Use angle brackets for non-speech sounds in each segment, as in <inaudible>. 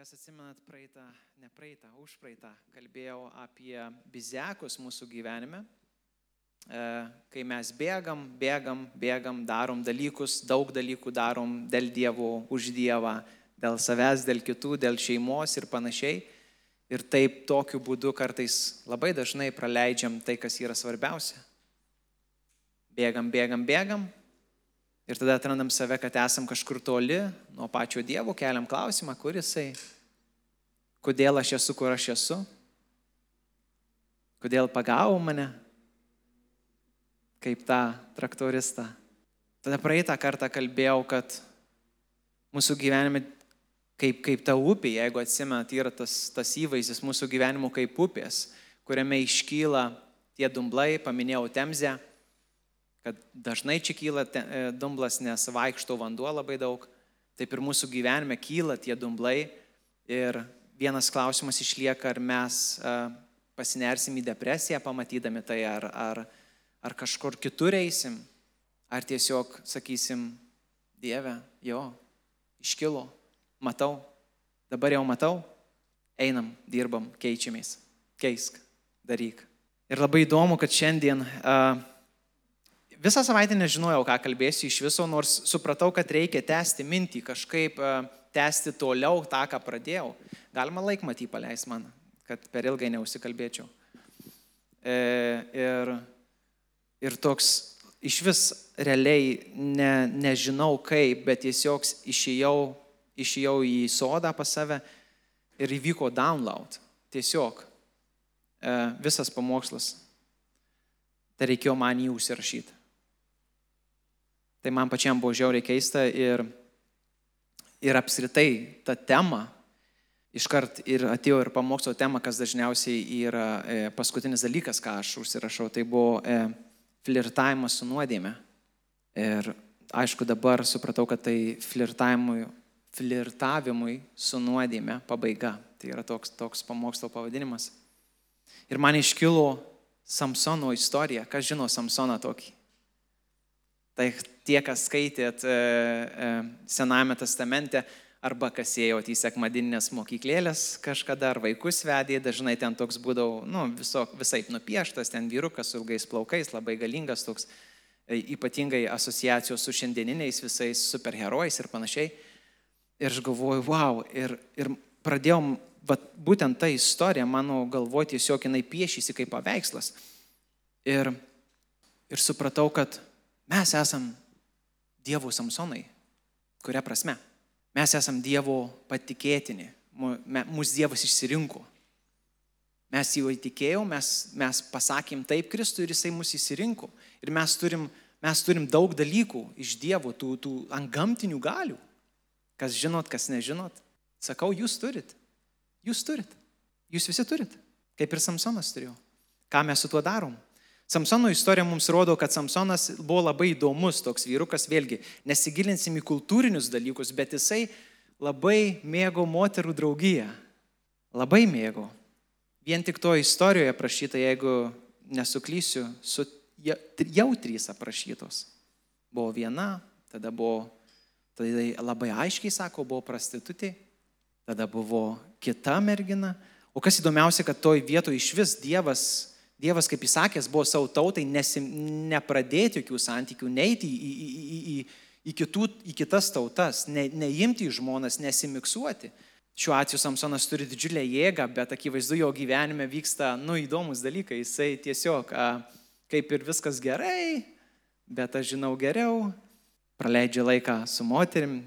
Kas atsimenat praeitą, ne praeitą, už praeitą, kalbėjau apie bizekus mūsų gyvenime, e, kai mes bėgam, bėgam, bėgam, darom dalykus, daug dalykų darom dėl Dievo, už Dievą, dėl savęs, dėl kitų, dėl šeimos ir panašiai. Ir taip tokiu būdu kartais labai dažnai praleidžiam tai, kas yra svarbiausia. Bėgam, bėgam, bėgam. Ir tada atrandam save, kad esam kažkur toli nuo pačio Dievo, keliam klausimą, kur jisai, kodėl aš esu, kur aš esu, kodėl pagavo mane, kaip tą traktoristą. Tada praeitą kartą kalbėjau, kad mūsų gyvenime kaip, kaip ta upė, jeigu atsimenat, yra tas, tas įvaizdis mūsų gyvenimo kaip upės, kuriame iškyla tie dumblai, paminėjau temzę, kad dažnai čia kyla e, dumblas, nes vaikšto vanduo labai daug, taip ir mūsų gyvenime kyla tie dumblai ir vienas klausimas išlieka, ar mes e, pasinersim į depresiją pamatydami tai, ar, ar, ar kažkur kitur eisim, ar tiesiog sakysim, Dieve, jo, iškilo matau, dabar jau matau, einam, dirbam, keičiamės, keisk, daryk. Ir labai įdomu, kad šiandien uh, visą savaitę nežinojau, ką kalbėsiu iš viso, nors supratau, kad reikia tęsti mintį, kažkaip uh, tęsti toliau tą, ką pradėjau. Galima laikmatį paleis man, kad per ilgai neusikalbėčiau. E, ir, ir toks iš vis realiai ne, nežinau kaip, bet tiesiog išėjau išėjau į sodą pas save ir įvyko download. Tiesiog e, visas pamokslas. Tai reikėjo man jį užsirašyti. Tai man pačiam buvo žiauriai keista ir, ir apskritai ta tema, iškart ir atėjo ir pamokslo tema, kas dažniausiai yra e, paskutinis dalykas, ką aš užsirašau, tai buvo e, flirtavimas su nuodėme. Ir aišku, dabar supratau, kad tai flirtavimui flirtavimui su nuodėme pabaiga. Tai yra toks, toks pamokslo pavadinimas. Ir man iškilo Samsono istorija. Kas žino Samsoną tokį? Tai tie, kas skaitėt e, e, Sename testamente, arba kas ėjot į sekmadinės mokyklėlės kažkada, ar vaikus vedė, dažnai ten toks būdavo, nu, viso, visai nupieštas, ten vyrukas su ilgais plaukais, labai galingas toks, e, ypatingai asociacijos su šiandieniniais visais superherojais ir panašiai. Ir aš galvoju, wow, ir, ir pradėjom, vat, būtent ta istorija mano galvoje tiesiog jinai piešysi kaip paveikslas. Ir, ir supratau, kad mes esam Dievo Samsonai. Kuria prasme? Mes esam Dievo patikėtini. Mūsų Dievas išsirinko. Mes jau įtikėjom, mes, mes pasakėm taip Kristui ir Jisai mus įsirinko. Ir mes turim, mes turim daug dalykų iš Dievo, tų, tų ant gamtinių galių. Kas žinot, kas nežinot. Sakau, jūs turit. Jūs turit. Jūs visi turit. Kaip ir Samsonas turėjo. Ką mes su tuo darom? Samsono istorija mums rodo, kad Samsonas buvo labai įdomus toks vyrukas, vėlgi, nesigilinsim į kultūrinius dalykus, bet jisai labai mėgo moterų draugiją. Labai mėgo. Vien tik to istorijoje aprašyta, jeigu nesuklysiu, su, jau trys aprašytos. Buvo viena, tada buvo Tai labai aiškiai sako, buvo prostitutė, tada buvo kita mergina. O kas įdomiausia, kad toj vietoje iš vis Dievas, Dievas kaip jis sakęs, buvo savo tautai nesim, nepradėti jokių santykių, neiti į, į, į, į, į, kitų, į kitas tautas, ne, neimti į žmonas, nesimiksuoti. Šiuo atveju Samsonas turi didžiulę jėgą, bet akivaizdu jo gyvenime vyksta, nu, įdomus dalykai. Jisai tiesiog, a, kaip ir viskas gerai, bet aš žinau geriau, praleidžia laiką su moterim.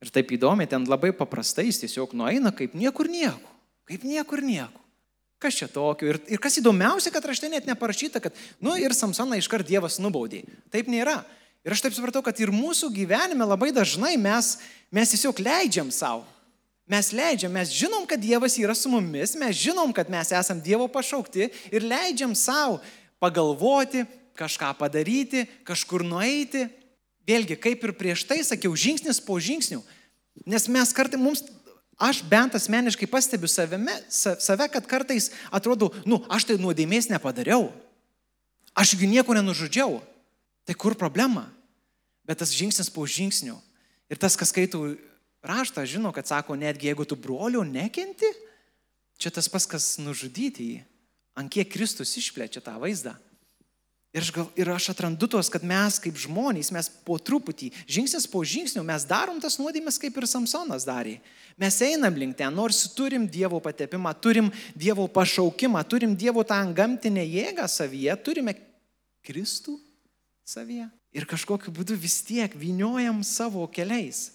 Ir taip įdomi, ten labai paprastai jis tiesiog nueina kaip niekur nieko. Kaip niekur nieko. Kas čia tokio? Ir, ir kas įdomiausia, kad rašte net neparašyta, kad, nu ir Samsoną iškart Dievas nubaudė. Taip nėra. Ir aš taip supratau, kad ir mūsų gyvenime labai dažnai mes, mes tiesiog leidžiam savo. Mes leidžiam, mes žinom, kad Dievas yra su mumis, mes žinom, kad mes esam Dievo pašaukti ir leidžiam savo pagalvoti, kažką padaryti, kažkur nueiti. Vėlgi, kaip ir prieš tai sakiau, žingsnis po žingsnių. Nes mes kartai mums, aš bent asmeniškai pastebiu savime, save, kad kartais atrodo, nu, aš tai nuodėmės nepadariau. Ašgi nieko nenužudžiau. Tai kur problema? Bet tas žingsnis po žingsnių. Ir tas, kas skaitų raštą žino, kad sako, netgi jeigu tu brolio nekenti, čia tas pas, kas nužudyti jį. Ant kiek Kristus išplečia tą vaizdą. Ir aš, gal, ir aš atrandu tos, kad mes kaip žmonės, mes po truputį, žingsnis po žingsnio, mes darom tas nuodėmės, kaip ir Samsonas darė. Mes einam link ten, nors turim Dievo patepimą, turim Dievo pašaukimą, turim Dievo tą gamtinę jėgą savyje, turime Kristų savyje. Ir kažkokiu būdu vis tiek vyniojam savo keliais.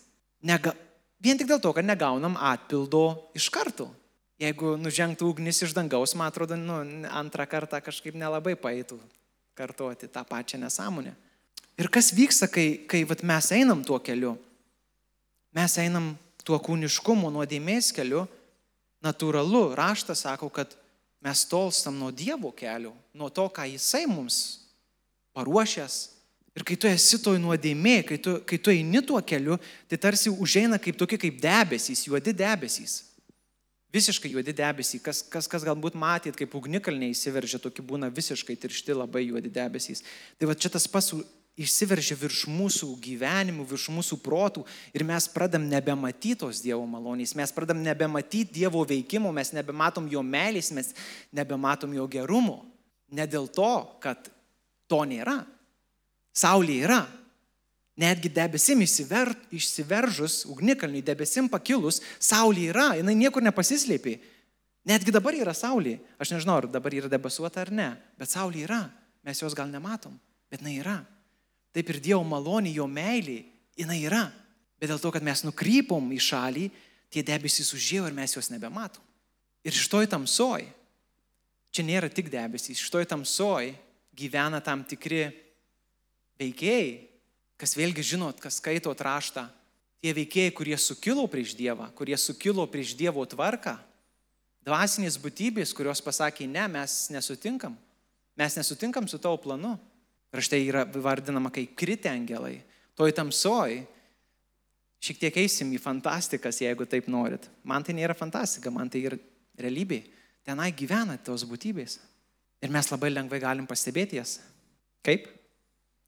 Nega, vien tik dėl to, kad negaunam atpildo iš karto. Jeigu nužengtų ugnis iš dangaus, man atrodo, nu, antrą kartą kažkaip nelabai paėtų kartuoti tą pačią nesąmonę. Ir kas vyksta, kai, kai vat, mes einam tuo keliu? Mes einam tuo kūniškumo nuodėmės keliu. Natūralu, raštas sako, kad mes tolstam nuo Dievo kelių, nuo to, ką Jisai mums paruošęs. Ir kai tu esi toj nuodėmė, kai tu, kai tu eini tuo keliu, tai tarsi užeina kaip tokie kaip debesys, juodi debesys. Visiškai juodi debesys. Kas, kas, kas galbūt matėt, kaip ugnikalniai įsiveržia, tokie būna visiškai tiršti labai juodi debesys. Tai va čia tas pas išsiveržia virš mūsų gyvenimų, virš mūsų protų ir mes pradam nebematyti tos Dievo malonės, mes pradam nebematyti Dievo veikimo, mes nebematom jo meilės, mes nebematom jo gerumo. Ne dėl to, kad to nėra. Saulė yra, Netgi debesim išsiver, išsiveržus, ugnikalniui debesim pakilus, saulė yra, jinai niekur nepasislėpė. Netgi dabar yra saulė. Aš nežinau, ar dabar yra debesuota ar ne, bet saulė yra. Mes jos gal nematom, bet jinai yra. Taip ir Dievo malonė, jo meilė, jinai yra. Bet dėl to, kad mes nukrypom į šalį, tie debesys užėjo ir mes juos nebematom. Ir šitoj tamsoj, čia nėra tik debesys, šitoj tamsoj gyvena tam tikri veikėjai, kas vėlgi žinot, kas skaito raštą, tie veikėjai, kurie sukilo prieš Dievą, kurie sukilo prieš Dievo tvarką, dvasinės būtybės, kurios pasakė, ne, mes nesutinkam, mes nesutinkam su tavo planu. Ir štai yra vardinama kaip kritę angelai. Toj tamsoj, šiek tiek eisim į fantastikas, jeigu taip norit. Man tai nėra fantastika, man tai yra realybė. Tenai gyvena tos būtybės. Ir mes labai lengvai galim pastebėti jas. Kaip?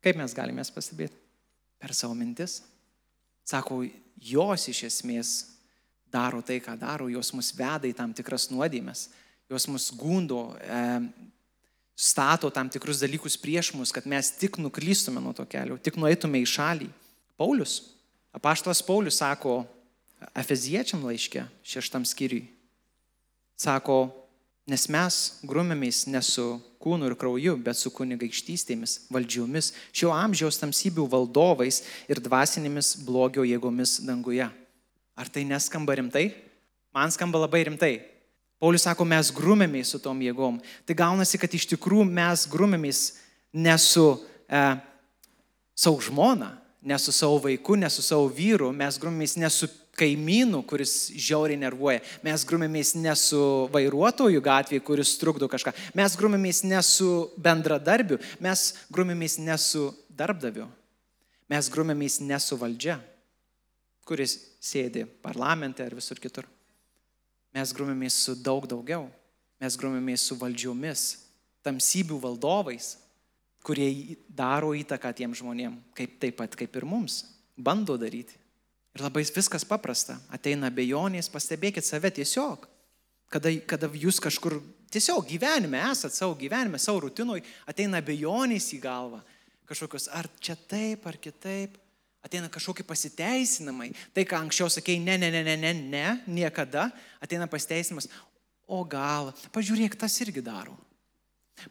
Kaip mes galime jas pastebėti? Per savo mintis. Sako, jos iš esmės daro tai, ką daro, jos mus veda į tam tikras nuodėmės, jos mus gundo, e, stato tam tikrus dalykus prieš mus, kad mes tik nuklystume nuo to kelio, tik nueitume į šalį. Paulius, apaštalas Paulius sako Efeziečiam laiške, šeštam skyriui, sako, nes mes grumėmės ne su kūnu ir krauju, bet su kunigaikštystėmis, valdžiomis, šio amžiaus tamsybių valdovais ir dvasinėmis blogio jėgomis danguje. Ar tai neskamba rimtai? Man skamba labai rimtai. Paulius sako, mes grumėmės su tom jėgom. Tai gaunasi, kad iš tikrųjų mes grumėmės ne su e, savo žmona, ne su savo vaiku, ne su savo vyru, mes grumėmės ne su kaimynų, kuris žiauriai nervuoja. Mes grumėmės ne su vairuotoju gatvėje, kuris trukdo kažką. Mes grumėmės ne su bendradarbiu, mes grumėmės ne su darbdaviu. Mes grumėmės ne su valdžia, kuris sėdi parlamente ar visur kitur. Mes grumėmės su daug daugiau. Mes grumėmės su valdžiomis, tamsybių valdovais, kurie daro įtaką tiem žmonėm, kaip taip pat kaip ir mums, bando daryti. Ir labai viskas paprasta. Ateina bejonės, pastebėkit save tiesiog. Kada, kada jūs kažkur tiesiog gyvenime esat, savo gyvenime, savo rutinoj, ateina bejonės į galvą. Kažkokios, ar čia taip, ar kitaip. Ateina kažkokie pasiteisinamai. Tai, ką anksčiau sakėjai, ne, ne, ne, ne, ne, ne, niekada. Ateina pasiteisinimas. O gal, pažiūrėk, tas irgi daro.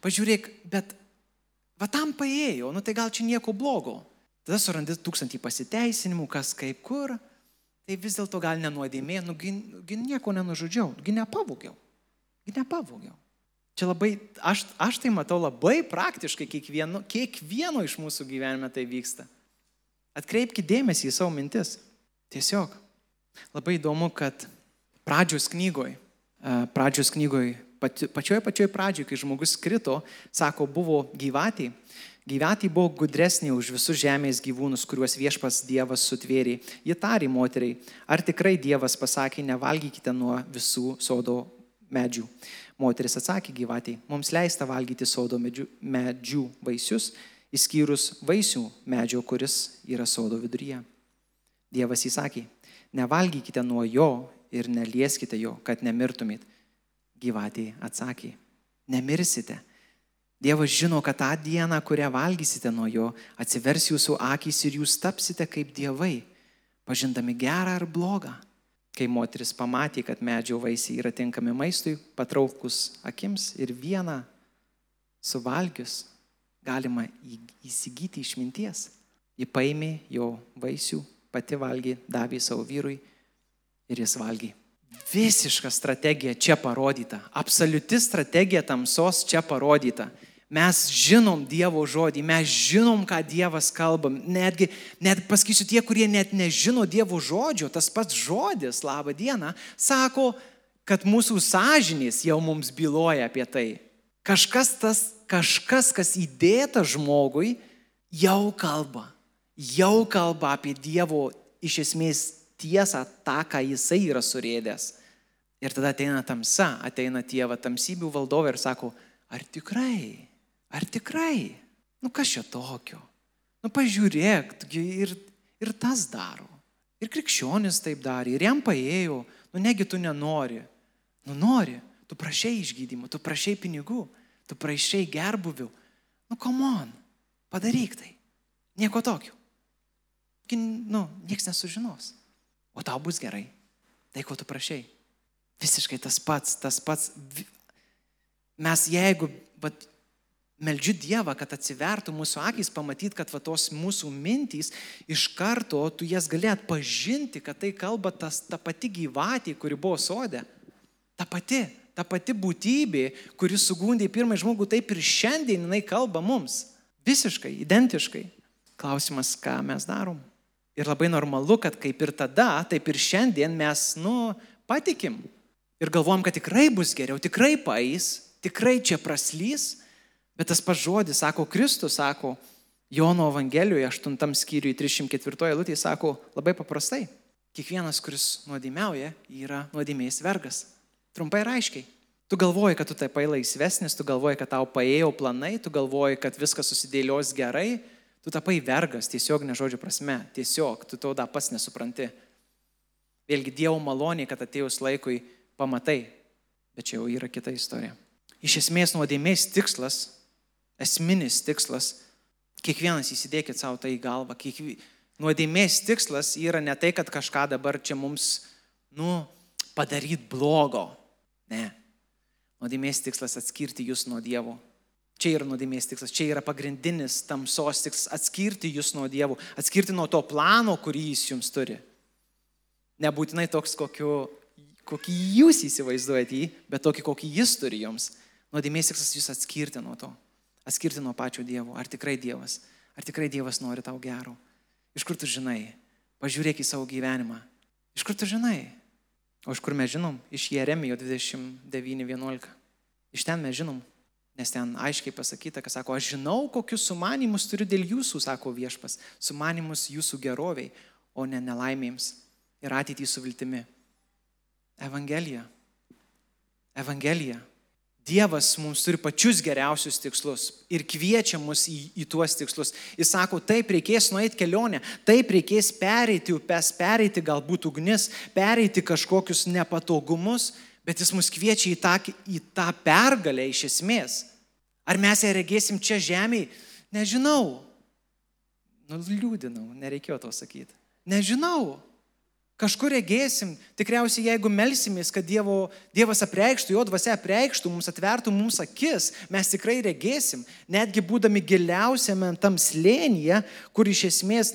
Pažiūrėk, bet va tam paėjo, nu tai gal čia nieko blogo. Tada surandi tūkstantį pasiteisinimų, kas kaip kur. Tai vis dėlto gal nenuodėmė, nu, gi, gi nieko nenužudžiau, gi nepavogiau. Gi nepavogiau. Čia labai, aš, aš tai matau labai praktiškai, kiekvieno, kiekvieno iš mūsų gyvenime tai vyksta. Atkreipkite dėmesį į savo mintis. Tiesiog. Labai įdomu, kad pradžios knygoje, pradžios knygoje, pačioje pačioje pradžioje, kai žmogus krito, sako, buvo gyvatį, Gyvatį buvo gudresnė už visus žemės gyvūnus, kuriuos viešpas Dievas sutvėrė. Ji tarė moteriai, ar tikrai Dievas pasakė, nevalgykite nuo visų sodo medžių. Moteris atsakė gyvatį, mums leista valgyti sodo medžių, medžių vaisius, išskyrus vaisių medžio, kuris yra sodo viduryje. Dievas įsakė, nevalgykite nuo jo ir nelieskite jo, kad nemirtumėt. Gyvatė atsakė, nemirsite. Dievas žino, kad tą dieną, kurią valgysite nuo jo, atsivers jūsų akis ir jūs tapsite kaip dievai, pažindami gerą ar blogą. Kai moteris pamatė, kad medžio vaisiai yra tinkami maistui, patraukus akims ir vieną suvalgius galima įsigyti išminties. Ji paėmė jo vaisių, pati valgė, davė savo vyrui ir jis valgė. Visiška strategija čia parodyta. Absoliuti strategija tamsos čia parodyta. Mes žinom Dievo žodį, mes žinom, ką Dievas kalba. Netgi, net pasakysiu, tie, kurie net nežino Dievo žodžio, tas pats žodis, laba diena, sako, kad mūsų sąžinės jau mums byloja apie tai. Kažkas tas, kažkas, kas įdėta žmogui, jau kalba. Jau kalba apie Dievo iš esmės tiesą, tą, ką jisai yra surėdęs. Ir tada ateina tamsa, ateina tėva tamsybių valdovė ir sako, ar tikrai, ar tikrai, nu kas čia tokio, nu pažiūrėk, ir, ir tas daro. Ir krikščionis taip darė, ir jam paėjo, nu negi tu nenori, nu nori, tu prašai išgydymo, tu prašai pinigų, tu prašai gerbuvių, nu komon, padaryk tai, nieko tokio. Nu, niekas nesužinos o tau bus gerai. Tai, ko tu prašai. Visiškai tas pats, tas pats. Mes jeigu, bet meldžiu Dievą, kad atsivertų mūsų akis, pamatyt, kad va, tos mūsų mintys iš karto tu jas gali atpažinti, kad tai kalba tas, ta pati gyvatė, kuri buvo sodė. Ta pati, ta pati būtybė, kuri sugundė pirmąjį žmogų, taip ir šiandien jinai kalba mums. Visiškai, identiškai. Klausimas, ką mes darom. Ir labai normalu, kad kaip ir tada, taip ir šiandien mes, nu, patikim. Ir galvojam, kad tikrai bus geriau, tikrai paės, tikrai čia praslys. Bet tas pats žodis, sako Kristus, sako Jono Evangelijoje 8 skyriui 304 eilutė, sako labai paprastai. Kiekvienas, kuris nuodėmiauja, yra nuodėmėjęs vergas. Trumpai ir aiškiai. Tu galvoji, kad tu taip laisvesnis, tu galvoji, kad tau paėjo planai, tu galvoji, kad viskas susidėlios gerai, Tu tapai vergas tiesiog nežodžio prasme, tiesiog tu to dar pats nesupranti. Vėlgi Dievo malonė, kad atėjus laikui pamatai, bet čia jau yra kita istorija. Iš esmės nuodėmės tikslas, esminis tikslas, kiekvienas įsidėkit savo tai į galvą, kiekvienas nuodėmės tikslas yra ne tai, kad kažką dabar čia mums, nu, padaryti blogo. Ne. Nuodėmės tikslas atskirti jūs nuo Dievo. Čia yra nuodėmės tikslas, čia yra pagrindinis tamsos tikslas - atskirti jūs nuo dievų, atskirti nuo to plano, kurį jis jums turi. Nebūtinai toks, kokiu, kokį jūs įsivaizduojate jį, bet tokį, kokį jis turi jums. Nuodėmės tikslas jūs atskirti nuo to, atskirti nuo pačio Dievo. Ar tikrai Dievas, ar tikrai Dievas nori tau gero. Iš kur tu žinai? Pažiūrėk į savo gyvenimą. Iš kur tu žinai? O iš kur mes žinom? Iš Jeremijo 29.11. Iš ten mes žinom. Nes ten aiškiai pasakyta, kad sako, aš žinau, kokius sumanimus turiu dėl jūsų, sako viešpas, sumanimus jūsų geroviai, o ne nelaimėms ir ateitį su viltimi. Evangelija. Evangelija. Dievas mums turi pačius geriausius tikslus ir kviečia mus į, į tuos tikslus. Jis sako, taip reikės nueiti kelionę, taip reikės pereiti upes, pereiti galbūt ugnis, pereiti kažkokius nepatogumus, bet jis mus kviečia į tą, į tą pergalę iš esmės. Ar mes ją regėsim čia žemėje? Nežinau. Nu, liūdinau, nereikėjo to sakyti. Nežinau. Kažkur regėsim, tikriausiai jeigu melsimės, kad dievo, Dievas apreikštų, jo dvasia apreikštų, mums atvertų mums akis, mes tikrai regėsim, netgi būdami giliausiame tam slėnyje, kur iš esmės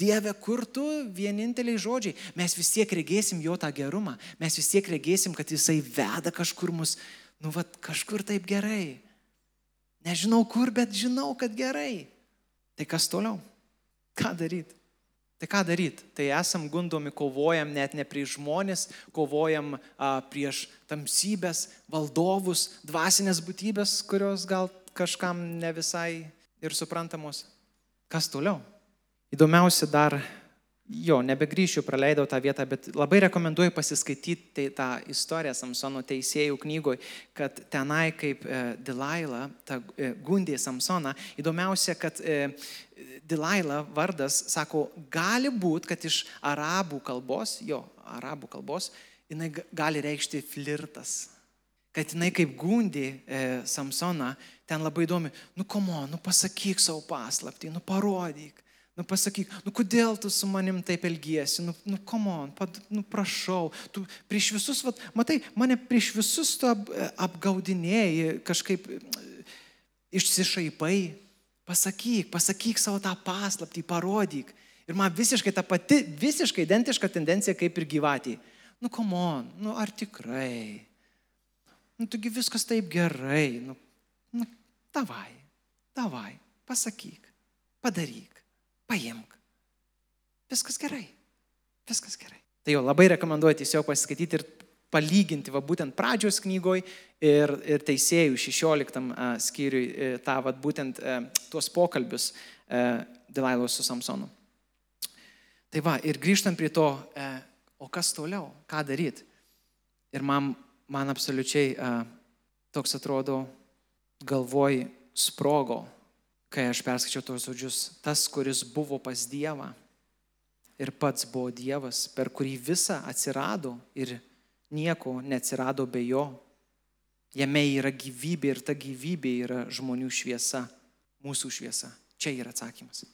Dieve, kur tu vieninteliai žodžiai, mes vis tiek regėsim jo tą gerumą, mes vis tiek regėsim, kad jisai veda kažkur mus, nu, va, kažkur taip gerai. Nežinau kur, bet žinau, kad gerai. Tai kas toliau? Ką daryti? Tai ką daryti? Tai esam gundomi, kovojam net ne prieš žmonės, kovojam a, prieš tamsybės, valdovus, dvasinės būtybės, kurios gal kažkam ne visai ir suprantamos. Kas toliau? Įdomiausia dar jo, nebegrįšiu, praleidau tą vietą, bet labai rekomenduoju pasiskaityti tą istoriją Samsono teisėjų knygoje, kad tenai kaip e, Dilaila, ta e, gundė Samsoną, įdomiausia, kad e, Dilaila vardas, sako, gali būti, kad iš arabų kalbos, jo, arabų kalbos, jinai gali reikšti flirtas. Kad jinai kaip gundė e, Samsoną, ten labai įdomi, nu komo, nu pasakyk savo paslaptį, nu parodyk Nu pasakyk, nu kodėl tu su manim taip elgiesi, nu, nu come on, pad, nu prašau, tu prieš visus, vat, matai, mane prieš visus tu ap, apgaudinėjai, kažkaip išsišaipai, pasakyk, pasakyk savo tą paslaptį, parodyk. Ir man visiškai ta pati, visiškai identiška tendencija kaip ir gyvatį. Nu come on, nu ar tikrai? Nu taigi viskas taip gerai, nu, nu davai, davai, pasakyk, padaryk paimk. Viskas gerai. Viskas gerai. Tai jau labai rekomenduoju tiesiog pasiskaityti ir palyginti, va būtent pradžios knygoje ir, ir teisėjų 16 skyriui e, tą va būtent e, tuos pokalbius e, Dilailos su Samsonu. Tai va, ir grįžtant prie to, o kas toliau, ką daryti. Ir man, man absoliučiai toks atrodo galvoj sprogo kai aš perskaičiau tos žodžius, tas, kuris buvo pas Dievą ir pats buvo Dievas, per kurį visa atsirado ir nieko neatsirado be jo. Jame yra gyvybė ir ta gyvybė yra žmonių šviesa, mūsų šviesa. Čia yra atsakymas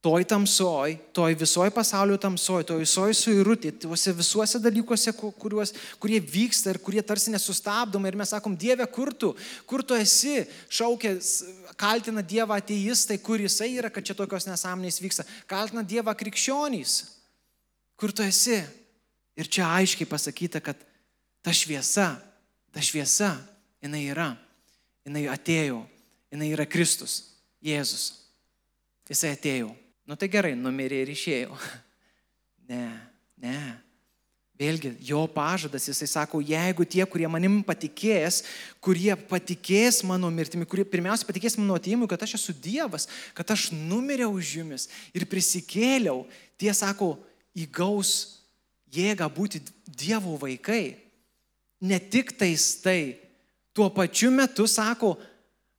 toj tamsoj, toj visoj pasaulio tamsoj, toj visoj suirutė, tuose visuose dalykuose, kuriuos, kurie vyksta ir kurie tarsi nesustabdomai. Ir mes sakom, Dieve, kur tu, kur tu esi, šaukės, kaltina Dievą ateistai, kur jisai yra, kad čia tokios nesąmonės vyksta. Kaltina Dievą krikščionys, kur tu esi. Ir čia aiškiai pasakyta, kad ta šviesa, ta šviesa, jinai yra, jinai atėjo, jinai yra Kristus, Jėzus. Jisai atėjo. Nu tai gerai, numirė ir išėjo. <laughs> Ne, ne. Vėlgi, jo pažadas, jisai sako, jeigu tie, kurie manim patikės, kurie patikės mano mirtimi, kurie pirmiausia patikės mano atėjimu, kad aš esu Dievas, kad aš numiriau už jumis ir prisikėliau, tie sako, įgaus jėgą būti Dievo vaikai. Ne tik tais tai, tuo pačiu metu sako,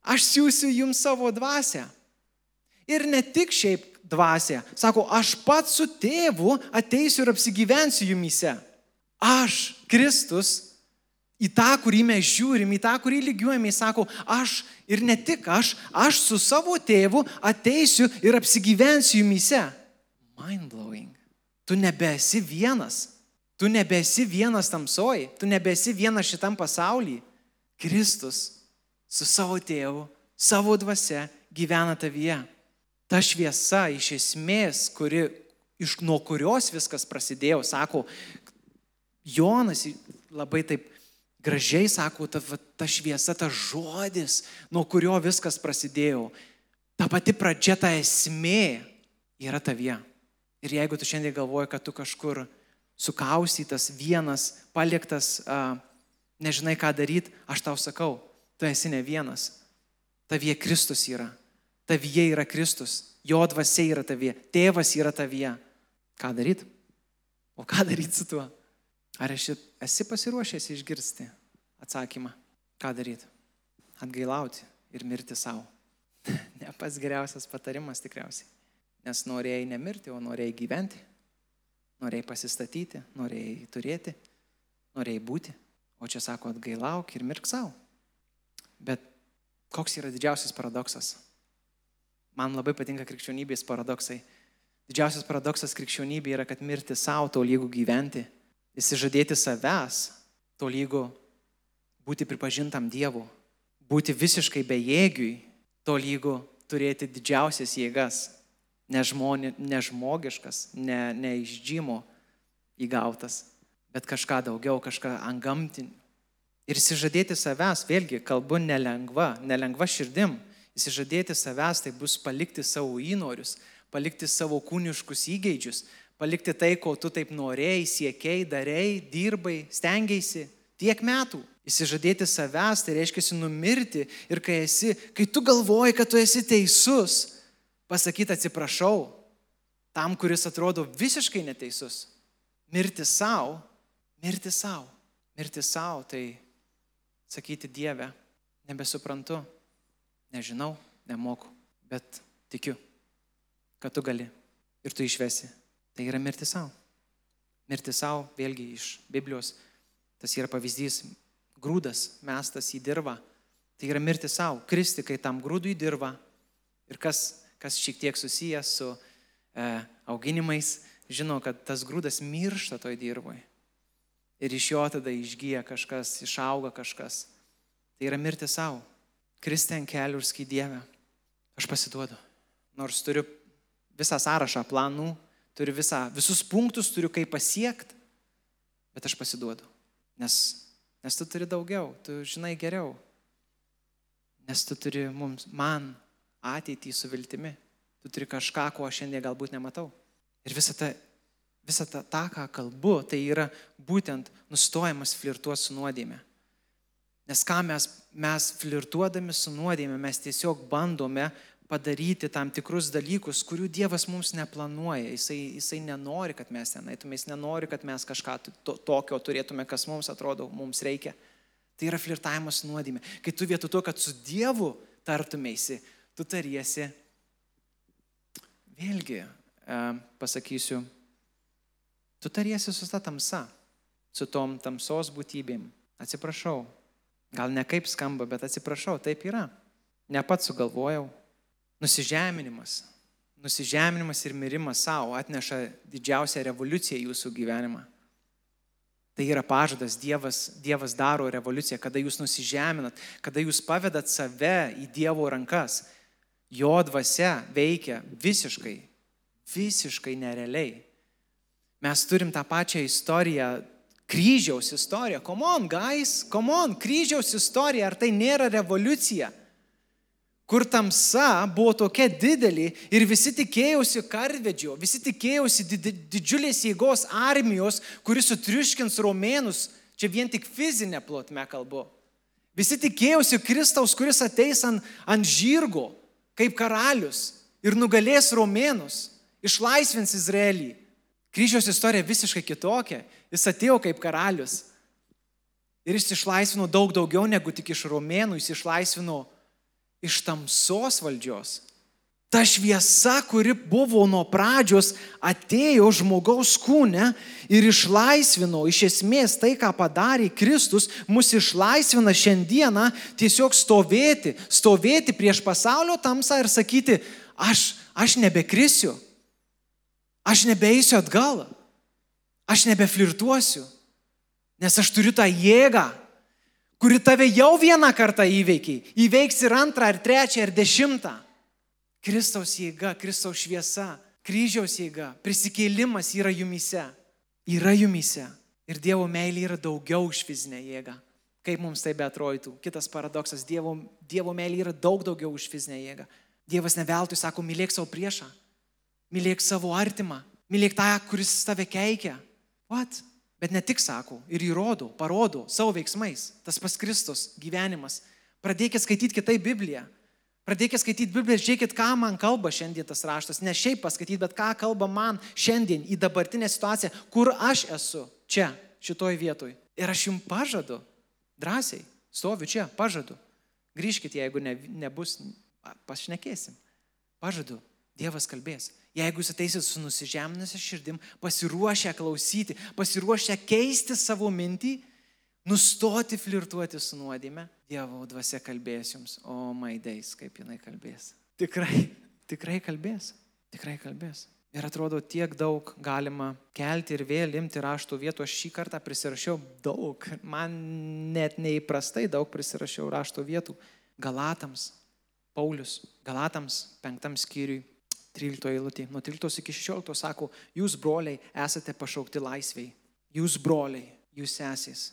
aš siūsiu jums savo dvasę. Ir ne tik šiaip dvasia. Sako, aš pats su tėvu ateisiu ir apsigyvensiu jumise. Aš, Kristus, į tą, kurį mes žiūrim, į tą, kurį lygiuojame, sako, aš ir ne tik aš, aš su savo tėvu ateisiu ir apsigyvensiu jumise. Mind blowing. Tu nebesi vienas. Tu nebesi vienas tamsoj. Tu nebesi vienas šitam pasaulyje. Kristus su savo tėvu, savo dvasia gyvena tavyje ta šviesa iš esmės, kuri, iš nuo kurios viskas prasidėjo, sako, Jonas labai taip gražiai sako, ta, ta šviesa, ta žodis, nuo kurio viskas prasidėjo. Ta pati pradžia, ta esmė yra tavyje. Ir jeigu tu šiandien galvoji, kad tu kažkur sukaustytas, vienas, paliktas, a, nežinai ką daryti, aš tau sakau, tu esi ne vienas. Tavyje Kristus yra tavyje yra Kristus, jo dvasia yra tavyje, tėvas yra tavyje. Ką daryti? O ką daryti su tuo? Ar esi, esi pasiruošęs išgirsti atsakymą? Ką daryti? Atgailauti ir mirti savo. <laughs> ne pats geriausias patarimas tikriausiai. Nes norėjai nemirti, o norėjai gyventi. Norėjai pasistatyti, norėjai turėti, norėjai būti. O čia sako, atgailauk ir mirk savo. Bet koks yra didžiausias paradoksas? Man labai patinka krikščionybės paradoksai. Didžiausias paradoksas krikščionybė yra, kad mirti savo, to lygų gyventi, įsižadėti savęs, to lygų būti pripažintam Dievu, būti visiškai bejėgiui, to lygų turėti didžiausias jėgas, nežmoni, nežmogiškas, ne, ne iš džimo įgautas, bet kažką daugiau, kažką angamtinio. Ir įsižadėti savęs, vėlgi, kalbu nelengva, nelengva širdim, Įsižadėti savęs tai bus palikti savo įnorius, palikti savo kūniškus įgeidžius, palikti tai, ko tu taip norėjai, siekiai, darėjai, dirbai, stengiaisi tiek metų. Įsižadėti savęs tai reiškia numirti ir kai, esi, kai tu galvoji, kad tu esi teisus, pasakyti atsiprašau, tam, kuris atrodo visiškai neteisus. Mirti savo, mirti savo, mirti savo, tai sakyti Dievę, nebesuprantu, nežinau, nemoku, bet tikiu, kad tu gali ir tu išvesi. Tai yra mirti savo. Mirti savo, vėlgi iš Biblijos, tas yra pavyzdys, grūdas mestas į dirvą. Tai yra mirti savo, kristi, kai tam grūdui dirba. Ir kas, kas šiek tiek susijęs su e, auginimais, žino, kad tas grūdas miršta toj dirboje. Ir iš jo tada išgyja kažkas, išauga kažkas. Tai yra mirti savo. Kristi ant kelių ir skaidėvę. Aš pasiduodu. Nors turiu visą sąrašą planų, turiu visą, visus punktus, turiu kaip pasiekti, bet aš pasiduodu. Nes, nes tu turi daugiau, tu žinai geriau. Nes tu turi mums, man ateitį su viltimi. Tu turi kažką, ko aš šiandien galbūt nematau. Ir visą tą, visą tą, tą ką kalbu, tai yra būtent nustojimas flirtuoti su nuodėme. Nes ką mes, mes flirtuodami su nuodėme, mes tiesiog bandome padaryti tam tikrus dalykus, kurių Dievas mums neplanuoja. Jisai, jisai nenori, kad mes ten eitume, jis nenori, kad mes kažką to, tokio turėtume, kas mums atrodo, mums reikia. Tai yra flirtavimas su nuodėme. Kai tu vietoj to, kad su Dievu tartumėsi, tu tariesi, vėlgi, e, pasakysiu, tu tariesi su ta tamsa, su tom tamsos būtybėm. Atsiprašau, gal ne kaip skamba, bet atsiprašau, taip yra. Ne pats sugalvojau, Nusižeminimas. Nusižeminimas ir mirimas savo atneša didžiausią revoliuciją jūsų gyvenimą. Tai yra pažadas, Dievas, Dievas daro revoliuciją, kada jūs nusižeminat, kada jūs pavedat save į Dievo rankas. Jo dvasia veikia visiškai, visiškai nerealiai. Mes turim tą pačią istoriją, kryžiaus istoriją. Come on, guys, come on, kryžiaus istorija, ar tai nėra revoliucija? kur tamsa buvo tokia didelė ir visi tikėjosi karvedžio, visi tikėjosi didžiulės jėgos armijos, kuris sutriuškins romėnus, čia vien tik fizinė plotme kalbu. Visi tikėjosi Kristaus, kuris ateis ant, ant žirgo kaip karalius ir nugalės romėnus, išlaisvins Izraelį. Kryžiaus istorija visiškai kitokia. Jis atėjo kaip karalius. Ir jis išlaisvino daug daugiau negu tik iš romėnų, jis išlaisvino iš tamsos valdžios. Ta šviesa, kuri buvo nuo pradžios, atėjo žmogaus kūne ir išlaisvino iš esmės tai, ką padarė Kristus, mus išlaisvina šiandieną tiesiog stovėti, stovėti prieš pasaulio tamsą ir sakyti, aš, aš nebekrisiu, aš nebeisiu atgal, aš nebeflirtuosiu, nes aš turiu tą jėgą, kuri tave jau vieną kartą įveikiai, įveiks ir antrą, ir trečią, ir dešimtą. Kristaus jėga, Kristaus šviesa, kryžiaus jėga, prisikėlimas yra jumise. Yra jumise. Ir Dievo meilė yra daugiau už fizinę jėgą. Kaip mums tai beatrodytų. Kitas paradoksas, Dievo, Dievo meilė yra daug daugiau už fizinę jėgą. Dievas neveltui sako, mylėk savo priešą, mylėk savo artimą, mylėk tą, kuris tave keikia. What? Bet ne tik sako, ir įrodo, parodo savo veiksmais. Tas pas Kristus gyvenimas. Pradėkit skaityti kitaip Bibliją. Pradėkit skaityti Bibliją žiūrėkit, ką man kalba šiandien tas raštas. Ne šiaip paskaityti, bet ką kalba man šiandien į dabartinę situaciją, kur aš esu čia, šitoj vietoj. Ir aš jums pažadu, drąsiai, stoviu čia, pažadu. Grįžkite, jeigu ne, nebus, pašnekėsim. Pažadu, Dievas kalbės. Jeigu jūs ateisit su nusižeminusią širdim, pasiruošę klausyti, pasiruošę keisti savo mintį, nustoti flirtuoti su nuodėme, Dievo dvasia kalbės jums, o maidais, kaip jinai kalbės. Tikrai, tikrai kalbės, tikrai kalbės. Ir atrodo, tiek daug galima kelti ir vėl imti rašto vietų. Aš šį kartą prisirašiau daug, man net neįprastai daug prisirašiau rašto vietų. Galatams, Paulius, Galatams penktam skyriui 13 eilutė, nuo 13 iki 16 sako, jūs broliai esate pašaukti laisviai. Jūs broliai, jūs esės.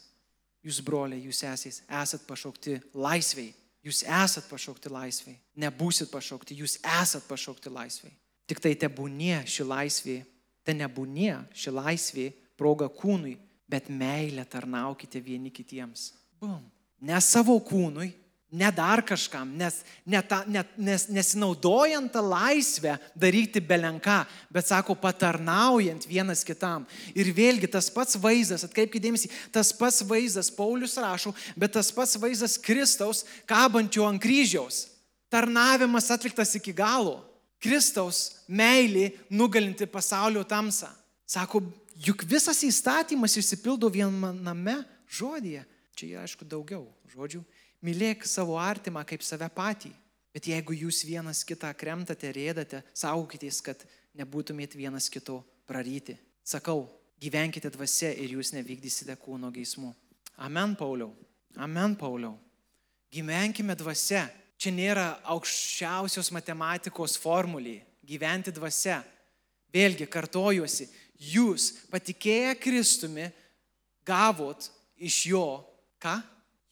Jūs broliai, jūs esės. Esat pašaukti laisviai. Jūs esat pašaukti laisviai. Nebūsit pašaukti, jūs esat pašaukti laisviai. Tik tai tebūnie ši laisvė, te nebūnie ši laisvė proga kūnui, bet meilę tarnaukite vieni kitiems. Bum. Ne savo kūnui, ne dar kažkam, nes, ne ta, ne, nes, nesinaudojant tą laisvę daryti belenką, bet sako, patarnaujant vienas kitam. Ir vėlgi tas pats vaizdas, atkreipkite dėmesį, tas pats vaizdas, Paulius rašo, bet tas pats vaizdas Kristaus kabančio ant kryžiaus. Tarnavimas atliktas iki galo. Kristaus meilė nugalinti pasaulio tamsą. Sako, juk visas įstatymas išsipildo viename žodėje. Čia aišku daugiau žodžių Mylėk savo artimą kaip save patį. Bet jeigu jūs vienas kitą kremtate, rėdate, saugokitės, kad nebūtumėt vienas kito praryti. Sakau, gyvenkite dvasia ir jūs nevykdysite kūno geismų. Amen, Pauliau. Amen, Pauliau. Gyvenkime dvasia. Čia nėra aukščiausios matematikos formulė. Gyventi dvasia. Vėlgi kartojuosi, jūs patikėję Kristumi gavot iš jo ką?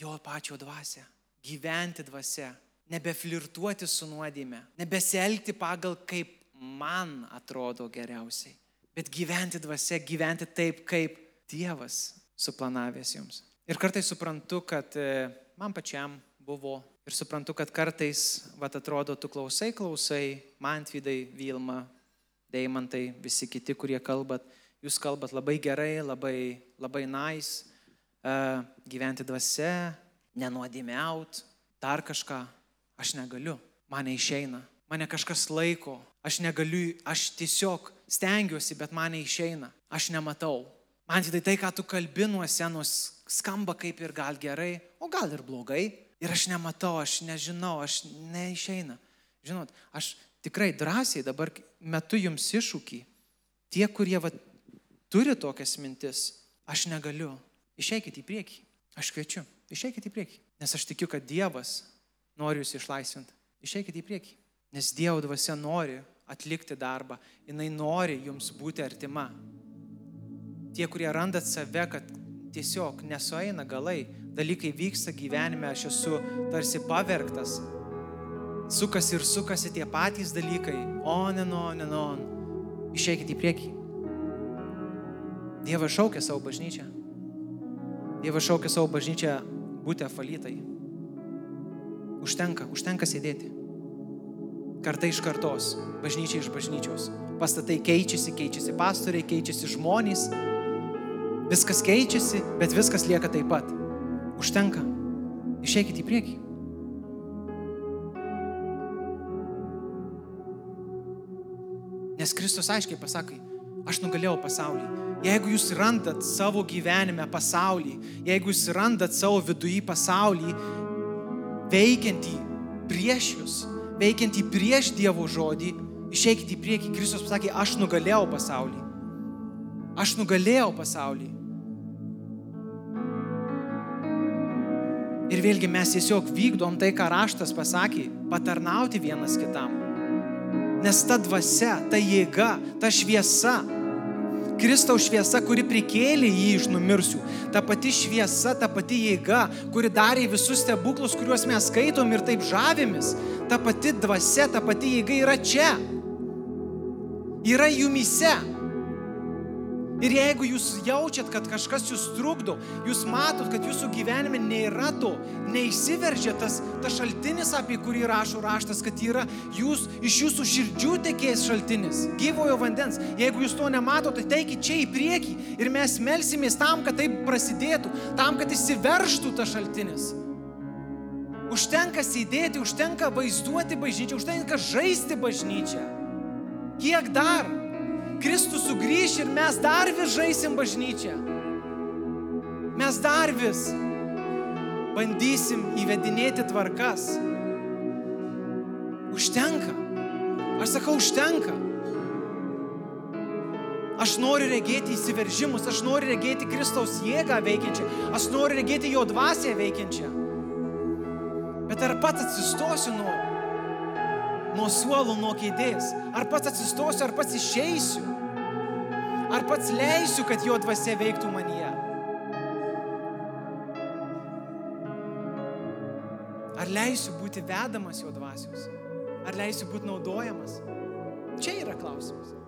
Jo pačio dvasia, gyventi dvasia, nebeflirtuoti su nuodėme, nebeselgti pagal kaip man atrodo geriausiai, bet gyventi dvasia, gyventi taip, kaip Dievas suplanavęs jums. Ir kartais suprantu, kad e, man pačiam buvo ir suprantu, kad kartais, va, atrodo, tu klausai, klausai, man tvydai, Vilma, Deimantai, visi kiti, kurie kalbat, jūs kalbat labai gerai, labai, labai nice, gyventi dvasia, nenuodėmiaut, dar kažką, aš negaliu, mane išeina, mane kažkas laiko, aš negaliu, aš tiesiog stengiuosi, bet mane išeina, aš nematau. Man tai tai, ką tu kalbinuo senos, skamba kaip ir gal gerai, o gal ir blogai. Ir aš nematau, aš nežinau, aš neišeina. Žinot, aš tikrai drąsiai dabar metu jums iššūkį. Tie, kurie va, turi tokias mintis, aš negaliu. Išeikit į priekį. Aš kviečiu. Išeikit į priekį. Nes aš tikiu, kad Dievas nori jūs išlaisvinti. Išeikit į priekį. Nes Dievo dvasia nori atlikti darbą. Jis nori jums būti artima. Tie, kurie randat save, kad tiesiog nesueina galai, dalykai vyksta gyvenime, aš esu tarsi pavergtas. Sukasi ir sukasi tie patys dalykai. On and on and on. Išeikit į priekį. Dievas šaukia savo bažnyčią. Dievas šaukia savo bažnyčią būti apvalytai. Užtenka, užtenka sėdėti. Kartai iš kartos, bažnyčia iš bažnyčios. Pastatai keičiasi, keičiasi pastoriai, keičiasi žmonės. Viskas keičiasi, bet viskas lieka taip pat. Užtenka. Išeikite į priekį. Nes Kristus aiškiai pasakai, aš nugalėjau pasaulį. Jeigu jūs randat savo gyvenime pasaulį, jeigu jūs randat savo viduje pasaulį, veikiantį prieš jūs, veikiantį prieš Dievo žodį, išeikite į priekį. Kristus pasakė, aš nugalėjau pasaulį. Aš nugalėjau pasaulį. Ir vėlgi mes tiesiog vykdom tai, ką raštas pasakė, patarnauti vienas kitam. Nes ta dvasia, ta jėga, ta šviesa, Kristaus šviesa, kuri prikėlė jį iš numirsių. Ta pati šviesa, ta pati jėga, kuri darė visus stebuklus, kuriuos mes skaitom ir taip žavėmis. Ta pati dvasia, ta pati jėga yra čia. Yra jumise. Ir jeigu jūs jaučiat, kad kažkas jūs trukdo, jūs matot, kad jūsų gyvenime nėra to, neįsiveržia tas, tas šaltinis, apie kurį rašo raštas, kad yra jūs, iš jūsų širdžių tekės šaltinis, gyvojo vandens. Jeigu jūs to nematote, tai teikit čia į priekį ir mes melsimės tam, kad tai prasidėtų, tam, kad įsiveržtų tas šaltinis. Užtenka sėdėti, užtenka vaizduoti bažnyčią, užtenka žaisti bažnyčią. Kiek dar? Kristus sugrįš ir mes dar vis žaisim bažnyčią. Mes dar vis bandysim įvedinėti tvarkas. Užtenka. Aš sakau, užtenka. Aš noriu regėti įsiveržimus, aš noriu regėti Kristaus jėgą veikiančią, aš noriu regėti jo dvasę veikiančią. Bet ar pats atsistosiu nuo, nuo suolų, nuo kėdės? Ar pats atsistosiu, ar pats išeisiu? Ar pats leisiu, kad jo dvasia veiktų manyje? Ar leisiu būti vedamas jo dvasios? Ar leisiu būti naudojamas? Čia yra klausimas.